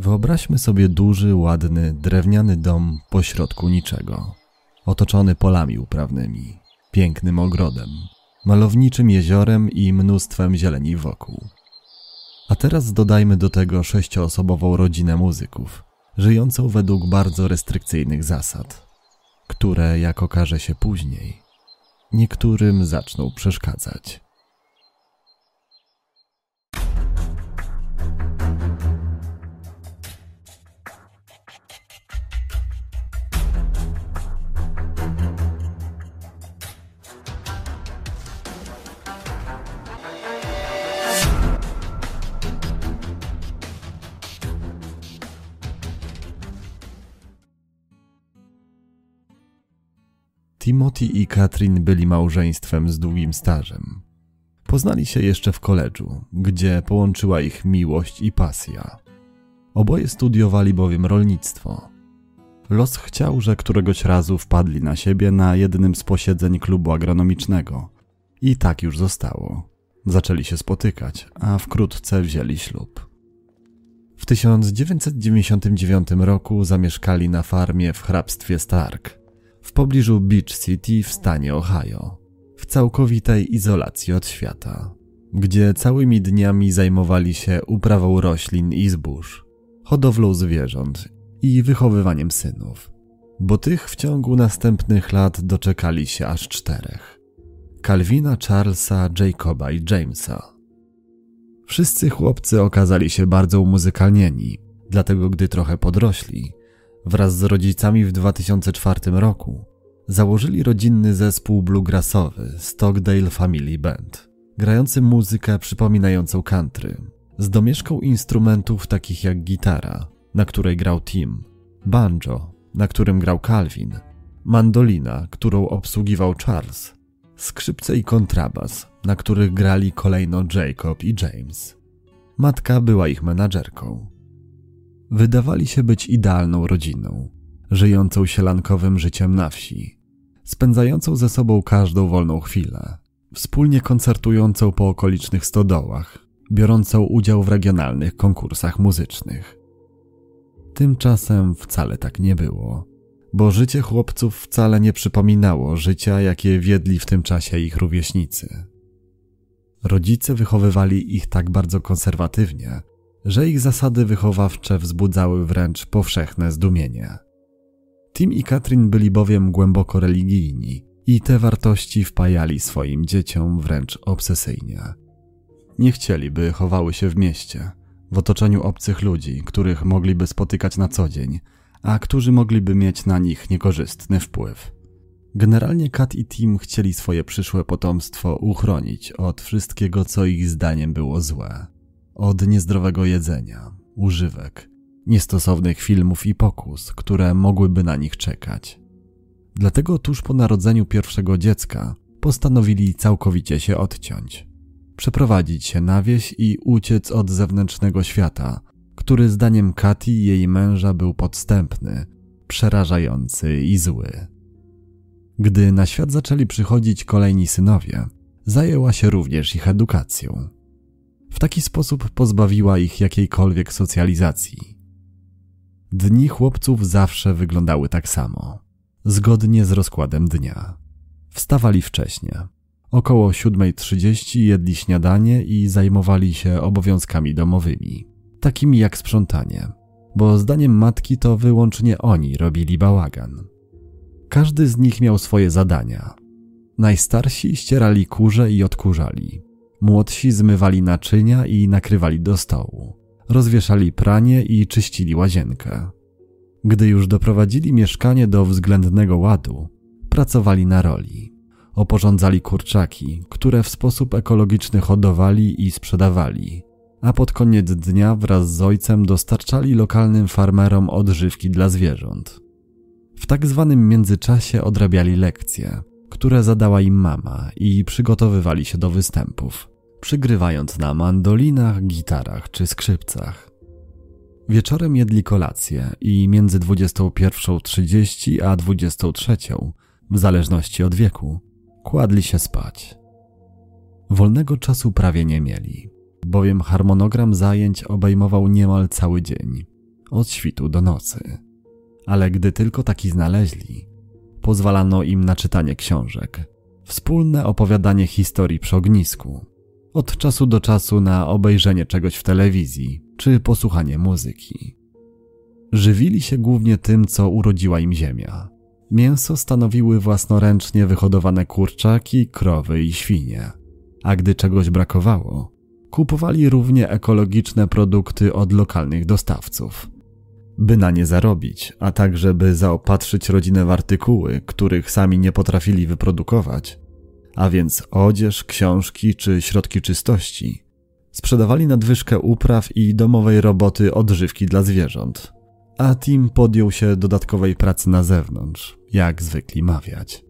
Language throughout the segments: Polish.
Wyobraźmy sobie duży, ładny, drewniany dom pośrodku niczego, otoczony polami uprawnymi, pięknym ogrodem, malowniczym jeziorem i mnóstwem zieleni wokół. A teraz dodajmy do tego sześcioosobową rodzinę muzyków, żyjącą według bardzo restrykcyjnych zasad, które, jak okaże się później, niektórym zaczną przeszkadzać. Timothy i Katrin byli małżeństwem z długim stażem. Poznali się jeszcze w koledżu, gdzie połączyła ich miłość i pasja. Oboje studiowali bowiem rolnictwo. Los chciał, że któregoś razu wpadli na siebie na jednym z posiedzeń klubu agronomicznego. I tak już zostało. Zaczęli się spotykać, a wkrótce wzięli ślub. W 1999 roku zamieszkali na farmie w hrabstwie Stark, w pobliżu Beach City w stanie Ohio, w całkowitej izolacji od świata, gdzie całymi dniami zajmowali się uprawą roślin i zbóż, hodowlą zwierząt i wychowywaniem synów, bo tych w ciągu następnych lat doczekali się aż czterech: Calvina, Charlesa, Jacoba i Jamesa. Wszyscy chłopcy okazali się bardzo umuzykalnieni, dlatego gdy trochę podrośli, wraz z rodzicami w 2004 roku założyli rodzinny zespół bluegrassowy Stockdale Family Band, grający muzykę przypominającą country, z domieszką instrumentów takich jak gitara, na której grał Tim, banjo, na którym grał Calvin, mandolina, którą obsługiwał Charles, skrzypce i kontrabas, na których grali kolejno Jacob i James. Matka była ich menadżerką. Wydawali się być idealną rodziną, żyjącą sielankowym życiem na wsi, spędzającą ze sobą każdą wolną chwilę, wspólnie koncertującą po okolicznych stodołach, biorącą udział w regionalnych konkursach muzycznych. Tymczasem wcale tak nie było, bo życie chłopców wcale nie przypominało życia, jakie wiedli w tym czasie ich rówieśnicy. Rodzice wychowywali ich tak bardzo konserwatywnie, że ich zasady wychowawcze wzbudzały wręcz powszechne zdumienie. Tim i Katrin byli bowiem głęboko religijni i te wartości wpajali swoim dzieciom wręcz obsesyjnie. Nie chcieli, by chowały się w mieście, w otoczeniu obcych ludzi, których mogliby spotykać na co dzień, a którzy mogliby mieć na nich niekorzystny wpływ. Generalnie Kat i Tim chcieli swoje przyszłe potomstwo uchronić od wszystkiego, co ich zdaniem było złe od niezdrowego jedzenia, używek, niestosownych filmów i pokus, które mogłyby na nich czekać. Dlatego tuż po narodzeniu pierwszego dziecka postanowili całkowicie się odciąć, przeprowadzić się na wieś i uciec od zewnętrznego świata, który zdaniem Kati i jej męża był podstępny, przerażający i zły. Gdy na świat zaczęli przychodzić kolejni synowie, zajęła się również ich edukacją. W taki sposób pozbawiła ich jakiejkolwiek socjalizacji. Dni chłopców zawsze wyglądały tak samo, zgodnie z rozkładem dnia. Wstawali wcześnie. Około 7.30 jedli śniadanie i zajmowali się obowiązkami domowymi, takimi jak sprzątanie, bo zdaniem matki to wyłącznie oni robili bałagan. Każdy z nich miał swoje zadania. Najstarsi ścierali kurze i odkurzali. Młodsi zmywali naczynia i nakrywali do stołu. Rozwieszali pranie i czyścili łazienkę. Gdy już doprowadzili mieszkanie do względnego ładu, pracowali na roli. Oporządzali kurczaki, które w sposób ekologiczny hodowali i sprzedawali, a pod koniec dnia wraz z ojcem dostarczali lokalnym farmerom odżywki dla zwierząt. W tak zwanym międzyczasie odrabiali lekcje, które zadała im mama i przygotowywali się do występów, przygrywając na mandolinach, gitarach czy skrzypcach. Wieczorem jedli kolację i między 21.30 a 23.00, w zależności od wieku, kładli się spać. Wolnego czasu prawie nie mieli, bowiem harmonogram zajęć obejmował niemal cały dzień. od świtu do nocy. Ale gdy tylko taki znaleźli, pozwalano im na czytanie książek, wspólne opowiadanie historii przy ognisku, od czasu do czasu na obejrzenie czegoś w telewizji czy posłuchanie muzyki. Żywili się głównie tym, co urodziła im ziemia. Mięso stanowiły własnoręcznie wyhodowane kurczaki, krowy i świnie. A gdy czegoś brakowało, kupowali równie ekologiczne produkty od lokalnych dostawców. By na nie zarobić, a także by zaopatrzyć rodzinę w artykuły, których sami nie potrafili wyprodukować, a więc odzież, książki czy środki czystości, sprzedawali nadwyżkę upraw i domowej roboty odżywki dla zwierząt, a Tim podjął się dodatkowej pracy na zewnątrz, jak zwykli mawiać.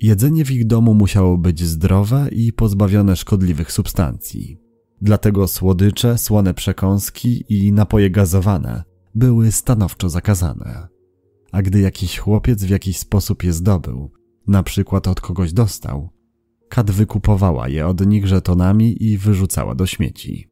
Jedzenie w ich domu musiało być zdrowe i pozbawione szkodliwych substancji. Dlatego słodycze, słone przekąski i napoje gazowane były stanowczo zakazane. A gdy jakiś chłopiec w jakiś sposób je zdobył, na przykład od kogoś dostał, Kat wykupowała je od nich żetonami i wyrzucała do śmieci.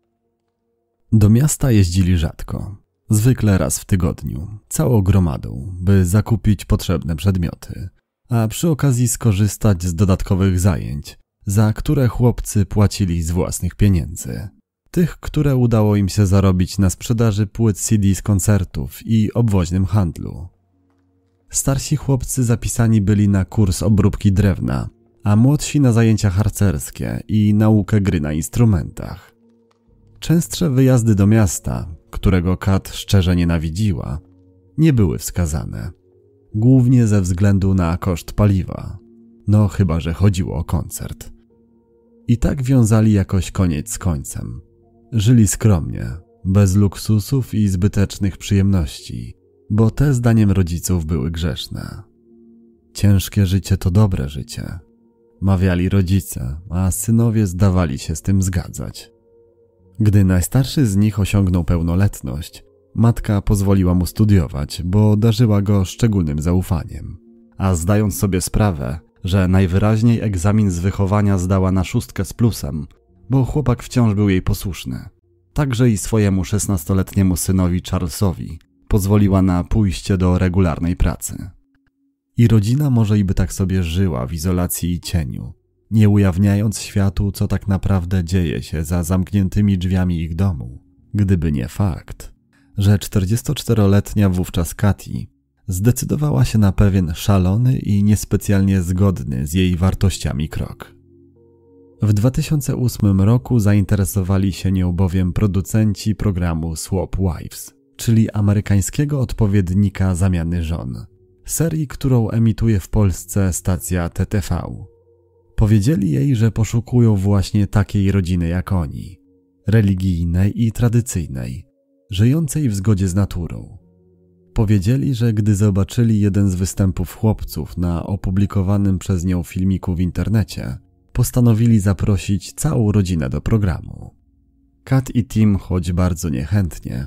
Do miasta jeździli rzadko, zwykle raz w tygodniu, całą gromadą, by zakupić potrzebne przedmioty, a przy okazji skorzystać z dodatkowych zajęć, za które chłopcy płacili z własnych pieniędzy. Tych, które udało im się zarobić na sprzedaży płyt CD z koncertów i obwoźnym handlu. Starsi chłopcy zapisani byli na kurs obróbki drewna, a młodsi na zajęcia harcerskie i naukę gry na instrumentach. Częstsze wyjazdy do miasta, którego Kat szczerze nienawidziła, nie były wskazane. Głównie ze względu na koszt paliwa. No chyba, że chodziło o koncert. I tak wiązali jakoś koniec z końcem. Żyli skromnie, bez luksusów i zbytecznych przyjemności, bo te zdaniem rodziców były grzeszne. Ciężkie życie to dobre życie, mawiali rodzice, a synowie zdawali się z tym zgadzać. Gdy najstarszy z nich osiągnął pełnoletność, matka pozwoliła mu studiować, bo darzyła go szczególnym zaufaniem. A zdając sobie sprawę, że najwyraźniej egzamin z wychowania zdała na szóstkę z plusem, bo chłopak wciąż był jej posłuszny. Także i swojemu szesnastoletniemu synowi Charlesowi pozwoliła na pójście do regularnej pracy. I rodzina może i by tak sobie żyła w izolacji i cieniu, nie ujawniając światu, co tak naprawdę dzieje się za zamkniętymi drzwiami ich domu, gdyby nie fakt, że 44-letnia wówczas Kati zdecydowała się na pewien szalony i niespecjalnie zgodny z jej wartościami krok. W 2008 roku zainteresowali się nią bowiem producenci programu Swap Wives, czyli amerykańskiego odpowiednika zamiany żon, serii, którą emituje w Polsce stacja TTV. Powiedzieli jej, że poszukują właśnie takiej rodziny jak oni, religijnej i tradycyjnej, żyjącej w zgodzie z naturą. Powiedzieli, że gdy zobaczyli jeden z występów chłopców na opublikowanym przez nią filmiku w internecie, postanowili zaprosić całą rodzinę do programu. Kat i Tim, choć bardzo niechętnie,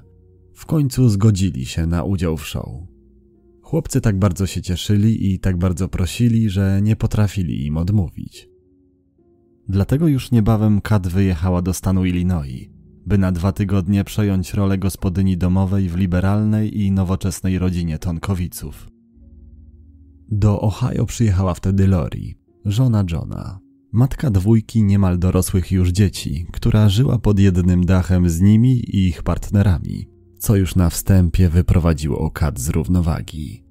w końcu zgodzili się na udział w show. Chłopcy tak bardzo się cieszyli i tak bardzo prosili, że nie potrafili im odmówić. Dlatego już niebawem Kat wyjechała do stanu Illinois, by na dwa tygodnie przejąć rolę gospodyni domowej w liberalnej i nowoczesnej rodzinie Tonkowiców. Do Ohio przyjechała wtedy Lori, żona Johna, matka dwójki niemal dorosłych już dzieci, która żyła pod jednym dachem z nimi i ich partnerami, co już na wstępie wyprowadziło Kat z równowagi.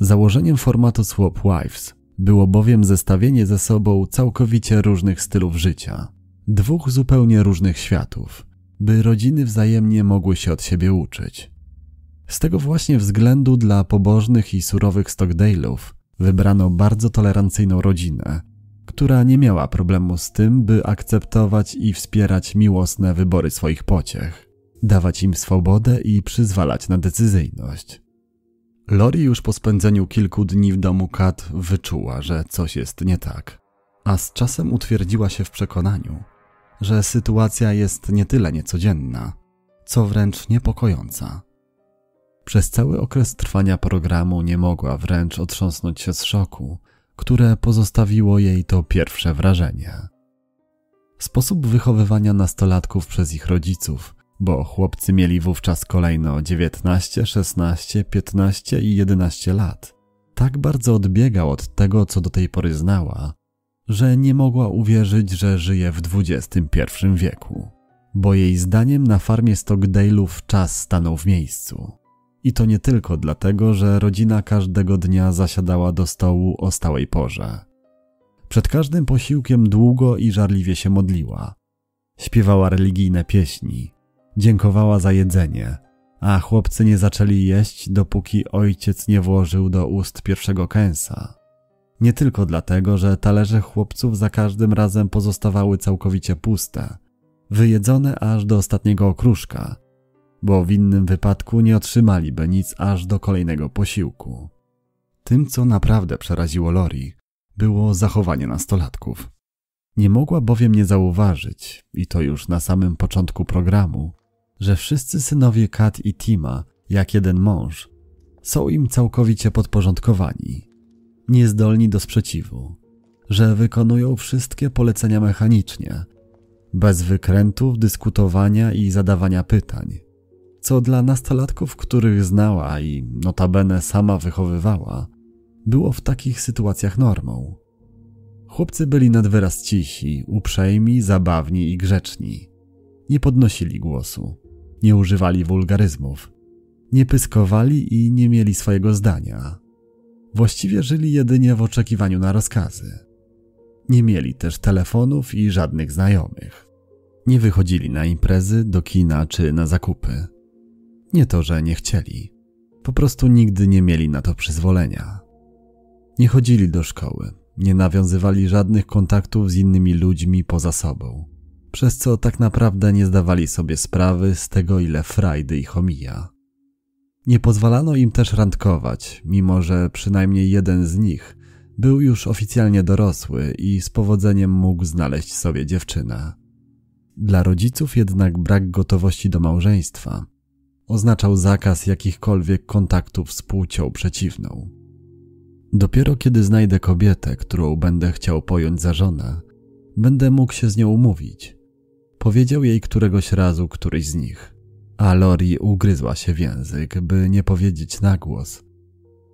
Założeniem formatu Swap Wives było bowiem zestawienie ze sobą całkowicie różnych stylów życia, dwóch zupełnie różnych światów, by rodziny wzajemnie mogły się od siebie uczyć. Z tego właśnie względu dla pobożnych i surowych Stockdale'ów wybrano bardzo tolerancyjną rodzinę, która nie miała problemu z tym, by akceptować i wspierać miłosne wybory swoich pociech, dawać im swobodę i przyzwalać na decyzyjność. Lori już po spędzeniu kilku dni w domu Kat wyczuła, że coś jest nie tak, a z czasem utwierdziła się w przekonaniu, że sytuacja jest nie tyle niecodzienna, co wręcz niepokojąca. Przez cały okres trwania programu nie mogła wręcz otrząsnąć się z szoku, które pozostawiło jej to pierwsze wrażenie. Sposób wychowywania nastolatków przez ich rodziców bo chłopcy mieli wówczas kolejno 19, 16, 15 i 11 lat. Tak bardzo odbiegał od tego, co do tej pory znała, że nie mogła uwierzyć, że żyje w XXI wieku, bo jej zdaniem na farmie Stockdale'ów czas stanął w miejscu. I to nie tylko dlatego, że rodzina każdego dnia zasiadała do stołu o stałej porze. Przed każdym posiłkiem długo i żarliwie się modliła. Śpiewała religijne pieśni, dziękowała za jedzenie, a chłopcy nie zaczęli jeść, dopóki ojciec nie włożył do ust pierwszego kęsa. Nie tylko dlatego, że talerze chłopców za każdym razem pozostawały całkowicie puste, wyjedzone aż do ostatniego okruszka, bo w innym wypadku nie otrzymaliby nic aż do kolejnego posiłku. Tym, co naprawdę przeraziło Lori, było zachowanie nastolatków. Nie mogła bowiem nie zauważyć, i to już na samym początku programu, że wszyscy synowie Kat i Tima, jak jeden mąż, są im całkowicie podporządkowani, niezdolni do sprzeciwu, że wykonują wszystkie polecenia mechanicznie, bez wykrętów, dyskutowania i zadawania pytań, co dla nastolatków, których znała i notabene sama wychowywała, było w takich sytuacjach normą. Chłopcy byli nad wyraz cisi, uprzejmi, zabawni i grzeczni. Nie podnosili głosu, nie używali wulgaryzmów, nie pyskowali i nie mieli swojego zdania. Właściwie żyli jedynie w oczekiwaniu na rozkazy. Nie mieli też telefonów i żadnych znajomych. Nie wychodzili na imprezy, do kina czy na zakupy. Nie to, że nie chcieli, po prostu nigdy nie mieli na to przyzwolenia. Nie chodzili do szkoły, nie nawiązywali żadnych kontaktów z innymi ludźmi poza sobą, przez co tak naprawdę nie zdawali sobie sprawy z tego, ile frajdy ich omija. Nie pozwalano im też randkować, mimo że przynajmniej jeden z nich był już oficjalnie dorosły i z powodzeniem mógł znaleźć sobie dziewczynę. Dla rodziców jednak brak gotowości do małżeństwa oznaczał zakaz jakichkolwiek kontaktów z płcią przeciwną. Dopiero kiedy znajdę kobietę, którą będę chciał pojąć za żonę, będę mógł się z nią umówić. Powiedział jej któregoś razu któryś z nich, a Lori ugryzła się w język, by nie powiedzieć na głos,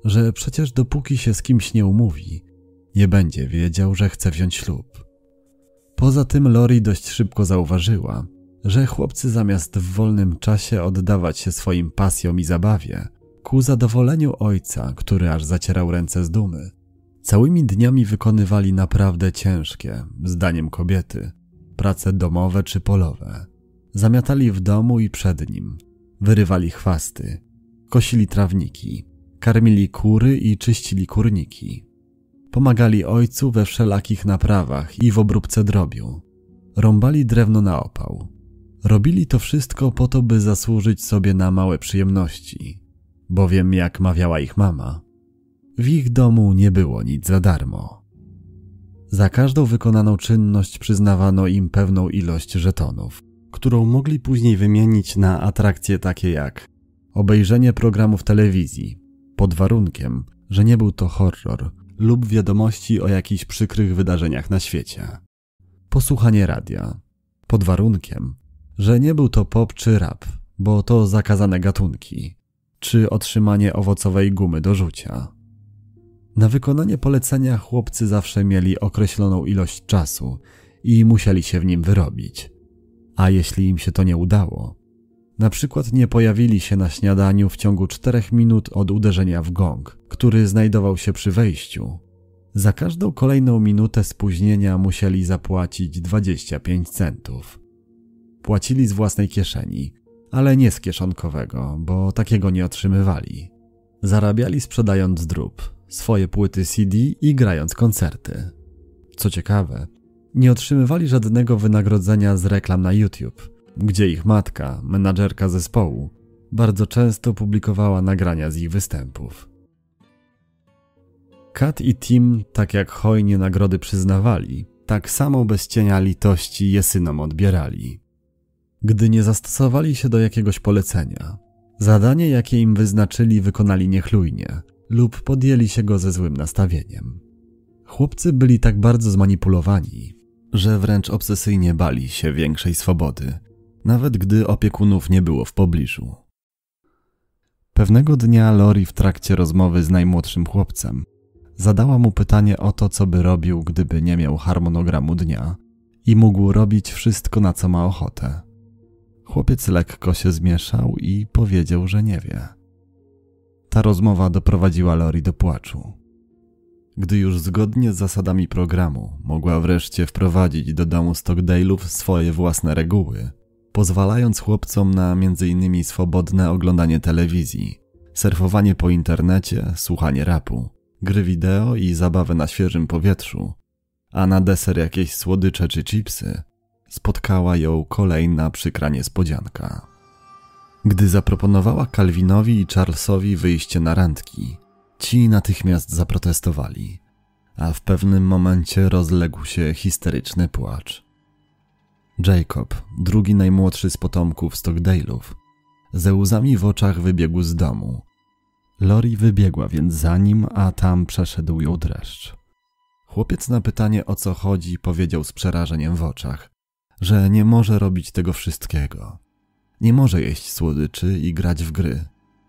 że przecież dopóki się z kimś nie umówi, nie będzie wiedział, że chce wziąć ślub. Poza tym Lori dość szybko zauważyła, że chłopcy zamiast w wolnym czasie oddawać się swoim pasjom i zabawie, ku zadowoleniu ojca, który aż zacierał ręce z dumy, całymi dniami wykonywali naprawdę ciężkie, zdaniem kobiety, prace domowe czy polowe. Zamiatali w domu i przed nim, wyrywali chwasty, kosili trawniki, karmili kury i czyścili kurniki. Pomagali ojcu we wszelakich naprawach i w obróbce drobiu. Rąbali drewno na opał. Robili to wszystko po to, by zasłużyć sobie na małe przyjemności, bowiem jak mawiała ich mama, w ich domu nie było nic za darmo. Za każdą wykonaną czynność przyznawano im pewną ilość żetonów, którą mogli później wymienić na atrakcje takie jak obejrzenie programów telewizji, pod warunkiem, że nie był to horror lub wiadomości o jakichś przykrych wydarzeniach na świecie. Posłuchanie radia, pod warunkiem, że nie był to pop czy rap, bo to zakazane gatunki, czy otrzymanie owocowej gumy do rzucia. Na wykonanie polecenia chłopcy zawsze mieli określoną ilość czasu i musieli się w nim wyrobić. A jeśli im się to nie udało, na przykład nie pojawili się na śniadaniu w ciągu czterech minut od uderzenia w gong, który znajdował się przy wejściu. Za każdą kolejną minutę spóźnienia musieli zapłacić 25 centów. Płacili z własnej kieszeni, ale nie z kieszonkowego, bo takiego nie otrzymywali. Zarabiali sprzedając drób, swoje płyty CD i grając koncerty. Co ciekawe, nie otrzymywali żadnego wynagrodzenia z reklam na YouTube, gdzie ich matka, menadżerka zespołu, bardzo często publikowała nagrania z ich występów. Kat i Tim, tak jak hojnie nagrody przyznawali, tak samo bez cienia litości je synom odbierali. Gdy nie zastosowali się do jakiegoś polecenia, zadanie jakie im wyznaczyli wykonali niechlujnie lub podjęli się go ze złym nastawieniem. Chłopcy byli tak bardzo zmanipulowani, że wręcz obsesyjnie bali się większej swobody nawet gdy opiekunów nie było w pobliżu. Pewnego dnia Lori w trakcie rozmowy z najmłodszym chłopcem zadała mu pytanie o to, co by robił, gdyby nie miał harmonogramu dnia i mógł robić wszystko, na co ma ochotę. Chłopiec lekko się zmieszał i powiedział, że nie wie. Ta rozmowa doprowadziła Lori do płaczu. Gdy już zgodnie z zasadami programu mogła wreszcie wprowadzić do domu Stockdale'ów swoje własne reguły, pozwalając chłopcom na m.in. swobodne oglądanie telewizji, surfowanie po internecie, słuchanie rapu, gry wideo i zabawę na świeżym powietrzu, a na deser jakieś słodycze czy chipsy, spotkała ją kolejna przykra niespodzianka. Gdy zaproponowała Calvinowi i Charlesowi wyjście na randki, ci natychmiast zaprotestowali, a w pewnym momencie rozległ się histeryczny płacz. Jacob, drugi najmłodszy z potomków Stockdale'ów, ze łzami w oczach wybiegł z domu. Lori wybiegła więc za nim, a tam przeszedł ją dreszcz. Chłopiec na pytanie o co chodzi powiedział z przerażeniem w oczach, że nie może robić tego wszystkiego. Nie może jeść słodyczy i grać w gry,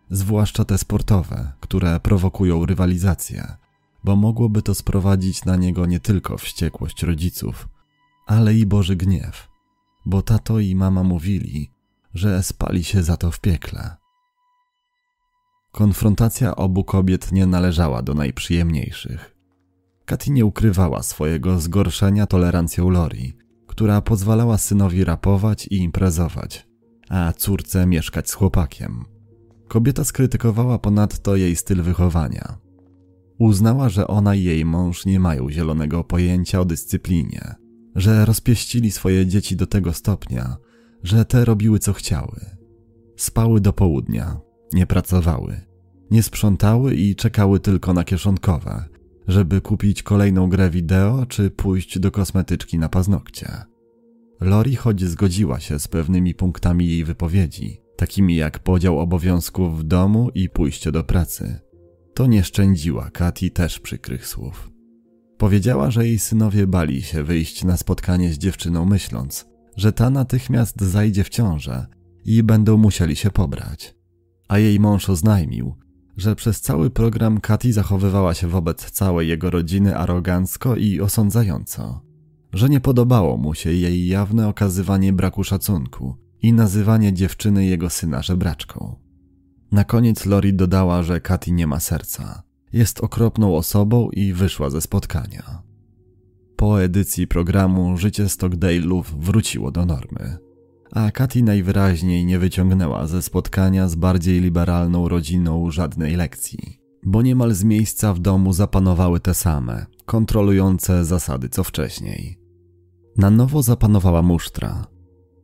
zwłaszcza te sportowe, które prowokują rywalizację, bo mogłoby to sprowadzić na niego nie tylko wściekłość rodziców, ale i Boży gniew, bo tato i mama mówili, że spali się za to w piekle. Konfrontacja obu kobiet nie należała do najprzyjemniejszych. Katy nie ukrywała swojego zgorszenia tolerancją Lori, która pozwalała synowi rapować i imprezować, a córce mieszkać z chłopakiem. Kobieta skrytykowała ponadto jej styl wychowania. Uznała, że ona i jej mąż nie mają zielonego pojęcia o dyscyplinie, że rozpieścili swoje dzieci do tego stopnia, że te robiły co chciały. Spały do południa, nie pracowały, nie sprzątały i czekały tylko na kieszonkowe, żeby kupić kolejną grę wideo czy pójść do kosmetyczki na paznokcie. Lori choć zgodziła się z pewnymi punktami jej wypowiedzi, takimi jak podział obowiązków w domu i pójście do pracy, to nie szczędziła Kati też przykrych słów. Powiedziała, że jej synowie bali się wyjść na spotkanie z dziewczyną, myśląc, że ta natychmiast zajdzie w ciążę i będą musieli się pobrać. A jej mąż oznajmił, że przez cały program Katy zachowywała się wobec całej jego rodziny arogancko i osądzająco, że nie podobało mu się jej jawne okazywanie braku szacunku i nazywanie dziewczyny jego syna żebraczką. Na koniec Lori dodała, że Katy nie ma serca, jest okropną osobą i wyszła ze spotkania. Po edycji programu życie Stockdale'ów wróciło do normy a Katy najwyraźniej nie wyciągnęła ze spotkania z bardziej liberalną rodziną żadnej lekcji, bo niemal z miejsca w domu zapanowały te same, kontrolujące zasady co wcześniej. Na nowo zapanowała musztra.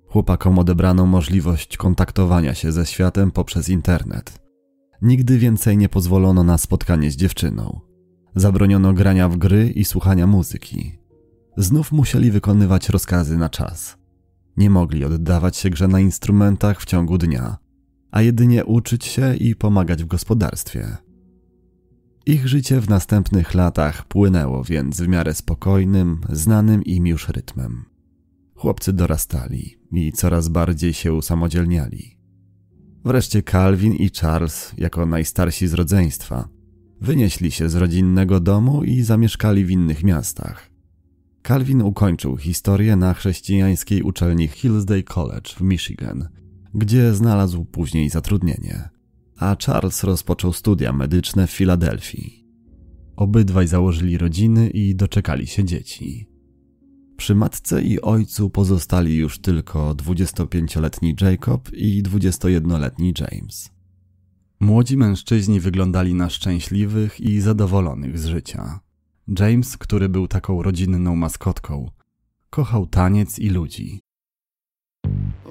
Chłopakom odebrano możliwość kontaktowania się ze światem poprzez internet. Nigdy więcej nie pozwolono na spotkanie z dziewczyną. Zabroniono grania w gry i słuchania muzyki. Znów musieli wykonywać rozkazy na czas. Nie mogli oddawać się grze na instrumentach w ciągu dnia, a jedynie uczyć się i pomagać w gospodarstwie. Ich życie w następnych latach płynęło więc w miarę spokojnym, znanym im już rytmem. Chłopcy dorastali i coraz bardziej się usamodzielniali. Wreszcie Calvin i Charles, jako najstarsi z rodzeństwa, wynieśli się z rodzinnego domu i zamieszkali w innych miastach. Calvin ukończył historię na chrześcijańskiej uczelni Hillsdale College w Michigan, gdzie znalazł później zatrudnienie, a Charles rozpoczął studia medyczne w Filadelfii. Obydwaj założyli rodziny i doczekali się dzieci. Przy matce i ojcu pozostali już tylko 25-letni Jacob i 21-letni James. Młodzi mężczyźni wyglądali na szczęśliwych i zadowolonych z życia. James, który był taką rodzinną maskotką, kochał taniec i ludzi.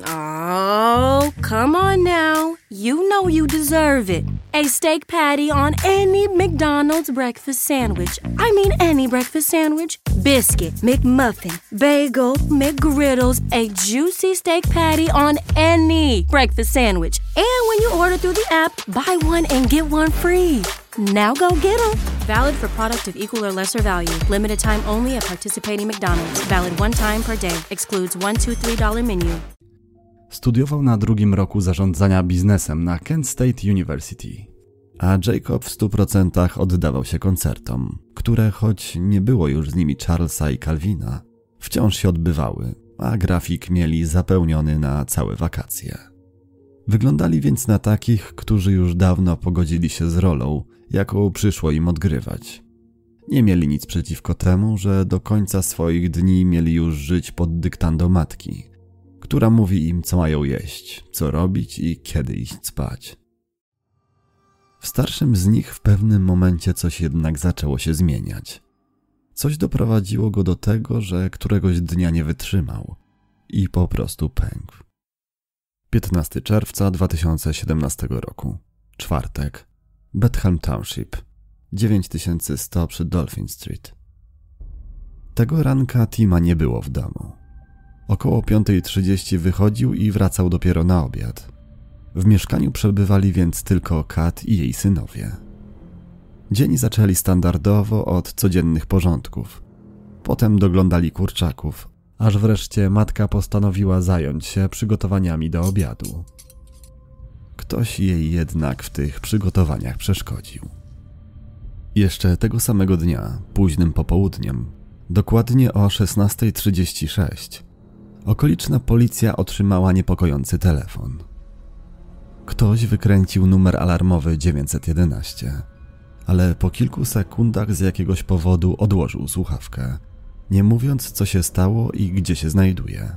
Oh, come on now. You know you deserve it. A steak patty on any McDonald's breakfast sandwich. I mean, any breakfast sandwich. Biscuit, McMuffin, bagel, McGriddles, a juicy steak patty on any breakfast sandwich. And when you order through the app, buy one and get one free. Now go get them. Valid for product of equal or lesser value. Limited time only at participating McDonald's. Valid one time per day. Excludes one, two, three dollar menu. studiował na drugim roku zarządzania biznesem na Kent State University. A Jacob w stu procentach oddawał się koncertom, które choć nie było już z nimi Charlesa i Calvina, wciąż się odbywały, a grafik mieli zapełniony na całe wakacje. Wyglądali więc na takich, którzy już dawno pogodzili się z rolą, jaką przyszło im odgrywać. Nie mieli nic przeciwko temu, że do końca swoich dni mieli już żyć pod dyktando matki, która mówi im, co mają jeść, co robić i kiedy iść spać. W starszym z nich w pewnym momencie coś jednak zaczęło się zmieniać. Coś doprowadziło go do tego, że któregoś dnia nie wytrzymał i po prostu pękł. 15 czerwca 2017 roku, czwartek, Bethlehem Township, 9100 przy Dolphin Street. Tego ranka Tima nie było w domu. Około 5.30 wychodził i wracał dopiero na obiad. W mieszkaniu przebywali więc tylko Kat i jej synowie. Dzień zaczęli standardowo od codziennych porządków. Potem doglądali kurczaków, aż wreszcie matka postanowiła zająć się przygotowaniami do obiadu. Ktoś jej jednak w tych przygotowaniach przeszkodził. Jeszcze tego samego dnia, późnym popołudniem, dokładnie o 16.36, okoliczna policja otrzymała niepokojący telefon. Ktoś wykręcił numer alarmowy 911, ale po kilku sekundach z jakiegoś powodu odłożył słuchawkę, nie mówiąc co się stało i gdzie się znajduje.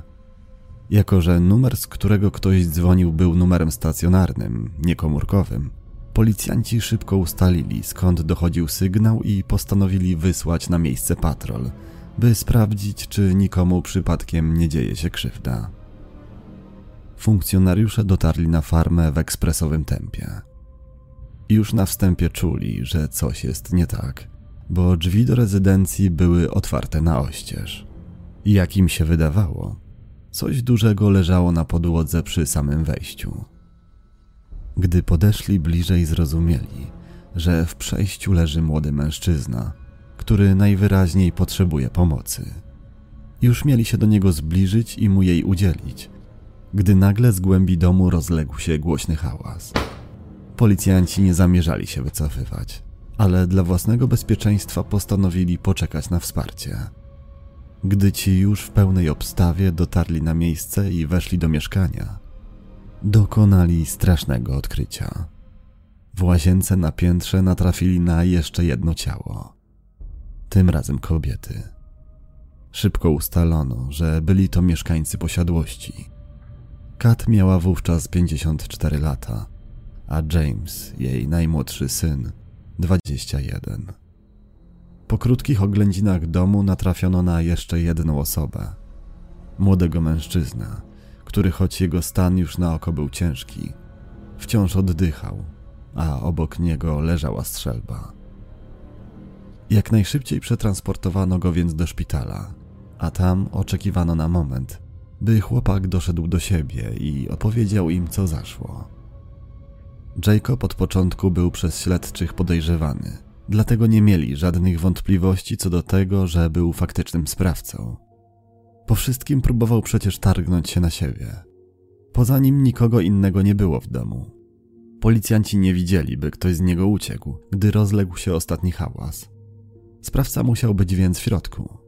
Jako, że numer, z którego ktoś dzwonił, był numerem stacjonarnym, niekomórkowym, policjanci szybko ustalili skąd dochodził sygnał i postanowili wysłać na miejsce patrol, by sprawdzić, czy nikomu przypadkiem nie dzieje się krzywda. Funkcjonariusze dotarli na farmę w ekspresowym tempie. Już na wstępie czuli, że coś jest nie tak, bo drzwi do rezydencji były otwarte na oścież. I jak im się wydawało, coś dużego leżało na podłodze przy samym wejściu. Gdy podeszli bliżej, zrozumieli, że w przejściu leży młody mężczyzna, który najwyraźniej potrzebuje pomocy. Już mieli się do niego zbliżyć i mu jej udzielić, gdy nagle z głębi domu rozległ się głośny hałas. Policjanci nie zamierzali się wycofywać, ale dla własnego bezpieczeństwa postanowili poczekać na wsparcie. Gdy ci już w pełnej obstawie dotarli na miejsce i weszli do mieszkania, dokonali strasznego odkrycia. W łazience na piętrze natrafili na jeszcze jedno ciało. Tym razem kobiety. Szybko ustalono, że byli to mieszkańcy posiadłości. Kat miała wówczas 54 lata, a James, jej najmłodszy syn, 21. Po krótkich oględzinach domu natrafiono na jeszcze jedną osobę. Młodego mężczyznę, który choć jego stan już na oko był ciężki, wciąż oddychał, a obok niego leżała strzelba. Jak najszybciej przetransportowano go więc do szpitala, a tam oczekiwano na moment, by chłopak doszedł do siebie i opowiedział im, co zaszło. Jacob od początku był przez śledczych podejrzewany, dlatego nie mieli żadnych wątpliwości co do tego, że był faktycznym sprawcą. Po wszystkim próbował przecież targnąć się na siebie. Poza nim nikogo innego nie było w domu. Policjanci nie widzieli, by ktoś z niego uciekł, gdy rozległ się ostatni hałas. Sprawca musiał być więc w środku.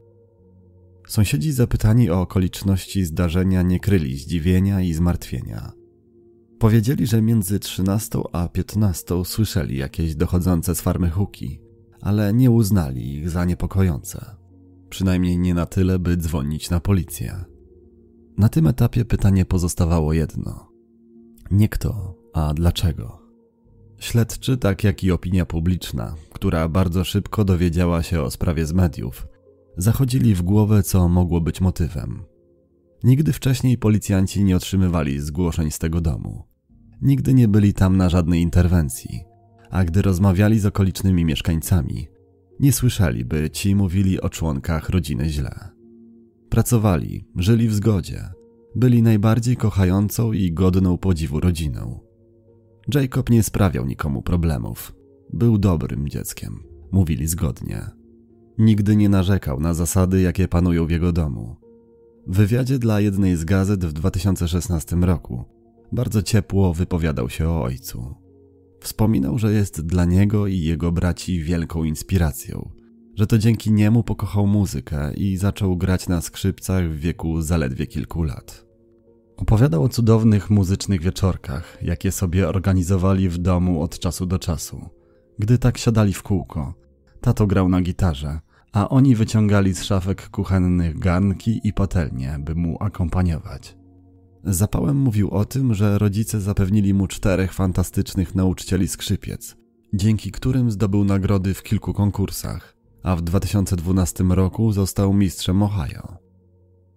Sąsiedzi zapytani o okoliczności zdarzenia nie kryli zdziwienia i zmartwienia. Powiedzieli, że między 13 a 15 słyszeli jakieś dochodzące z farmy huki, ale nie uznali ich za niepokojące. Przynajmniej nie na tyle, by dzwonić na policję. Na tym etapie pytanie pozostawało jedno: nie kto, a dlaczego. Śledczy, tak jak i opinia publiczna, która bardzo szybko dowiedziała się o sprawie z mediów, zachodzili w głowę, co mogło być motywem. Nigdy wcześniej policjanci nie otrzymywali zgłoszeń z tego domu. Nigdy nie byli tam na żadnej interwencji, a gdy rozmawiali z okolicznymi mieszkańcami, nie słyszeli, by ci mówili o członkach rodziny źle. Pracowali, żyli w zgodzie, byli najbardziej kochającą i godną podziwu rodziną. Jacob nie sprawiał nikomu problemów. Był dobrym dzieckiem, mówili zgodnie. Nigdy nie narzekał na zasady, jakie panują w jego domu. W wywiadzie dla jednej z gazet w 2016 roku bardzo ciepło wypowiadał się o ojcu. Wspominał, że jest dla niego i jego braci wielką inspiracją, że to dzięki niemu pokochał muzykę i zaczął grać na skrzypcach w wieku zaledwie kilku lat. Opowiadał o cudownych muzycznych wieczorkach, jakie sobie organizowali w domu od czasu do czasu. Gdy tak siadali w kółko, tato grał na gitarze, a oni wyciągali z szafek kuchennych garnki i patelnie, by mu akompaniować. Zapałem mówił o tym, że rodzice zapewnili mu czterech fantastycznych nauczycieli skrzypiec, dzięki którym zdobył nagrody w kilku konkursach, a w 2012 roku został mistrzem Ohio.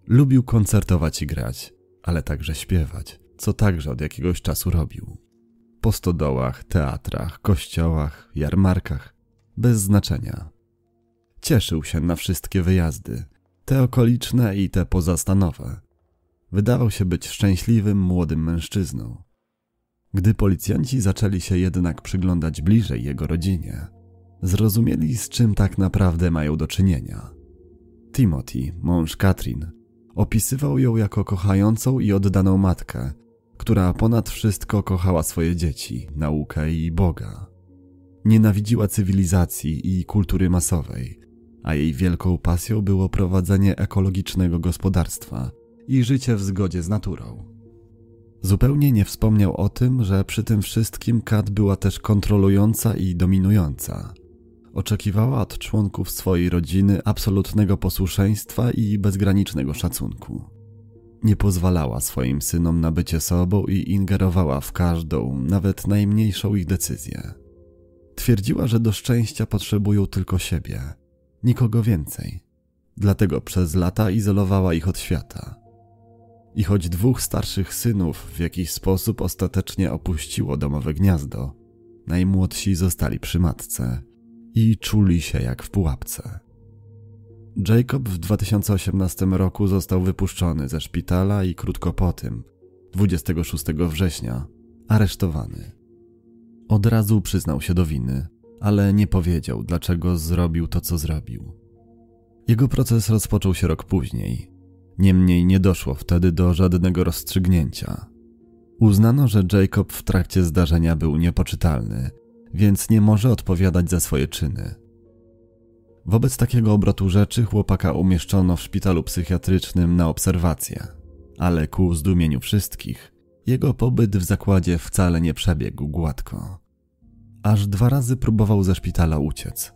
Lubił koncertować i grać, ale także śpiewać, co także od jakiegoś czasu robił. Po stodołach, teatrach, kościołach, jarmarkach, bez znaczenia. Cieszył się na wszystkie wyjazdy, te okoliczne i te pozastanowe. Wydawał się być szczęśliwym młodym mężczyzną. Gdy policjanci zaczęli się jednak przyglądać bliżej jego rodzinie, zrozumieli z czym tak naprawdę mają do czynienia. Timothy, mąż Katrin, opisywał ją jako kochającą i oddaną matkę, która ponad wszystko kochała swoje dzieci, naukę i Boga. Nienawidziła cywilizacji i kultury masowej, a jej wielką pasją było prowadzenie ekologicznego gospodarstwa i życie w zgodzie z naturą. Zupełnie nie wspomniał o tym, że przy tym wszystkim Kat była też kontrolująca i dominująca. Oczekiwała od członków swojej rodziny absolutnego posłuszeństwa i bezgranicznego szacunku. Nie pozwalała swoim synom na bycie sobą i ingerowała w każdą, nawet najmniejszą ich decyzję. Twierdziła, że do szczęścia potrzebują tylko siebie, nikogo więcej. Dlatego przez lata izolowała ich od świata. I choć dwóch starszych synów w jakiś sposób ostatecznie opuściło domowe gniazdo, najmłodsi zostali przy matce i czuli się jak w pułapce. Jacob w 2018 roku został wypuszczony ze szpitala i krótko po tym, 26 września, aresztowany. Od razu przyznał się do winy, ale nie powiedział, dlaczego zrobił to, co zrobił. Jego proces rozpoczął się rok później. Niemniej nie doszło wtedy do żadnego rozstrzygnięcia. Uznano, że Jacob w trakcie zdarzenia był niepoczytalny, więc nie może odpowiadać za swoje czyny. Wobec takiego obrotu rzeczy chłopaka umieszczono w szpitalu psychiatrycznym na obserwację, ale ku zdumieniu wszystkich, jego pobyt w zakładzie wcale nie przebiegł gładko. Aż dwa razy próbował ze szpitala uciec.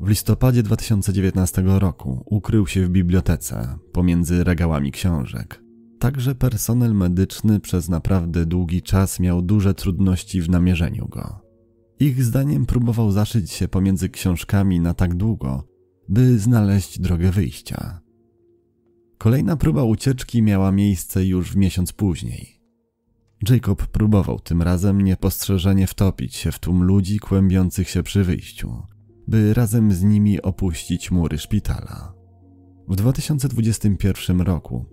W listopadzie 2019 roku ukrył się w bibliotece pomiędzy regałami książek. Także personel medyczny przez naprawdę długi czas miał duże trudności w namierzeniu go. Ich zdaniem próbował zaszyć się pomiędzy książkami na tak długo, by znaleźć drogę wyjścia. Kolejna próba ucieczki miała miejsce już w miesiąc później. Jacob próbował tym razem niepostrzeżenie wtopić się w tłum ludzi kłębiących się przy wyjściu, by razem z nimi opuścić mury szpitala. W 2021 roku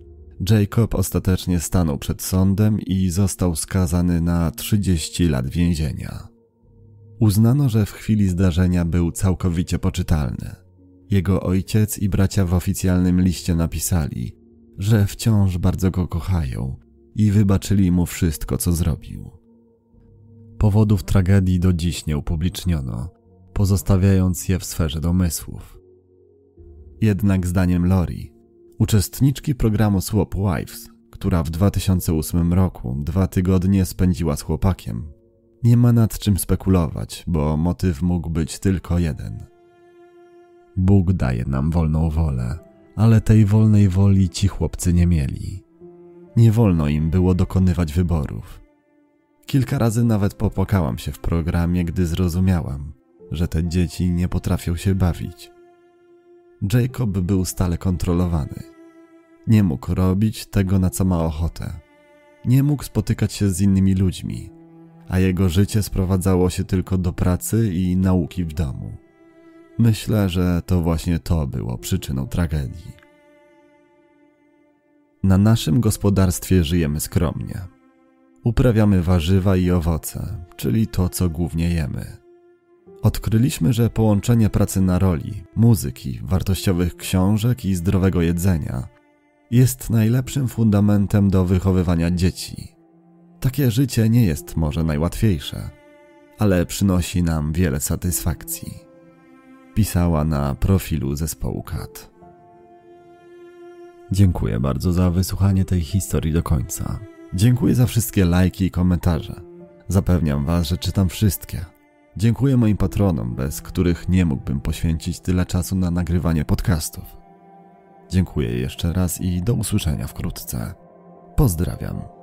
Jacob ostatecznie stanął przed sądem i został skazany na 30 lat więzienia. Uznano, że w chwili zdarzenia był całkowicie poczytalny. Jego ojciec i bracia w oficjalnym liście napisali, że wciąż bardzo go kochają i wybaczyli mu wszystko, co zrobił. Powodów tragedii do dziś nie upubliczniono, pozostawiając je w sferze domysłów. Jednak zdaniem Lori, uczestniczki programu Swap Wives, która w 2008 roku dwa tygodnie spędziła z chłopakiem, nie ma nad czym spekulować, bo motyw mógł być tylko jeden. Bóg daje nam wolną wolę, ale tej wolnej woli ci chłopcy nie mieli. Nie wolno im było dokonywać wyborów. Kilka razy nawet popłakałam się w programie, gdy zrozumiałam, że te dzieci nie potrafią się bawić. Jacob był stale kontrolowany. Nie mógł robić tego, na co ma ochotę. Nie mógł spotykać się z innymi ludźmi, a jego życie sprowadzało się tylko do pracy i nauki w domu. Myślę, że to właśnie to było przyczyną tragedii. Na naszym gospodarstwie żyjemy skromnie. Uprawiamy warzywa i owoce, czyli to, co głównie jemy. Odkryliśmy, że połączenie pracy na roli, muzyki, wartościowych książek i zdrowego jedzenia jest najlepszym fundamentem do wychowywania dzieci. Takie życie nie jest może najłatwiejsze, ale przynosi nam wiele satysfakcji. Pisała na profilu zespołu KAT. Dziękuję bardzo za wysłuchanie tej historii do końca. Dziękuję za wszystkie lajki i komentarze. Zapewniam Was, że czytam wszystkie. Dziękuję moim patronom, bez których nie mógłbym poświęcić tyle czasu na nagrywanie podcastów. Dziękuję jeszcze raz i do usłyszenia wkrótce. Pozdrawiam.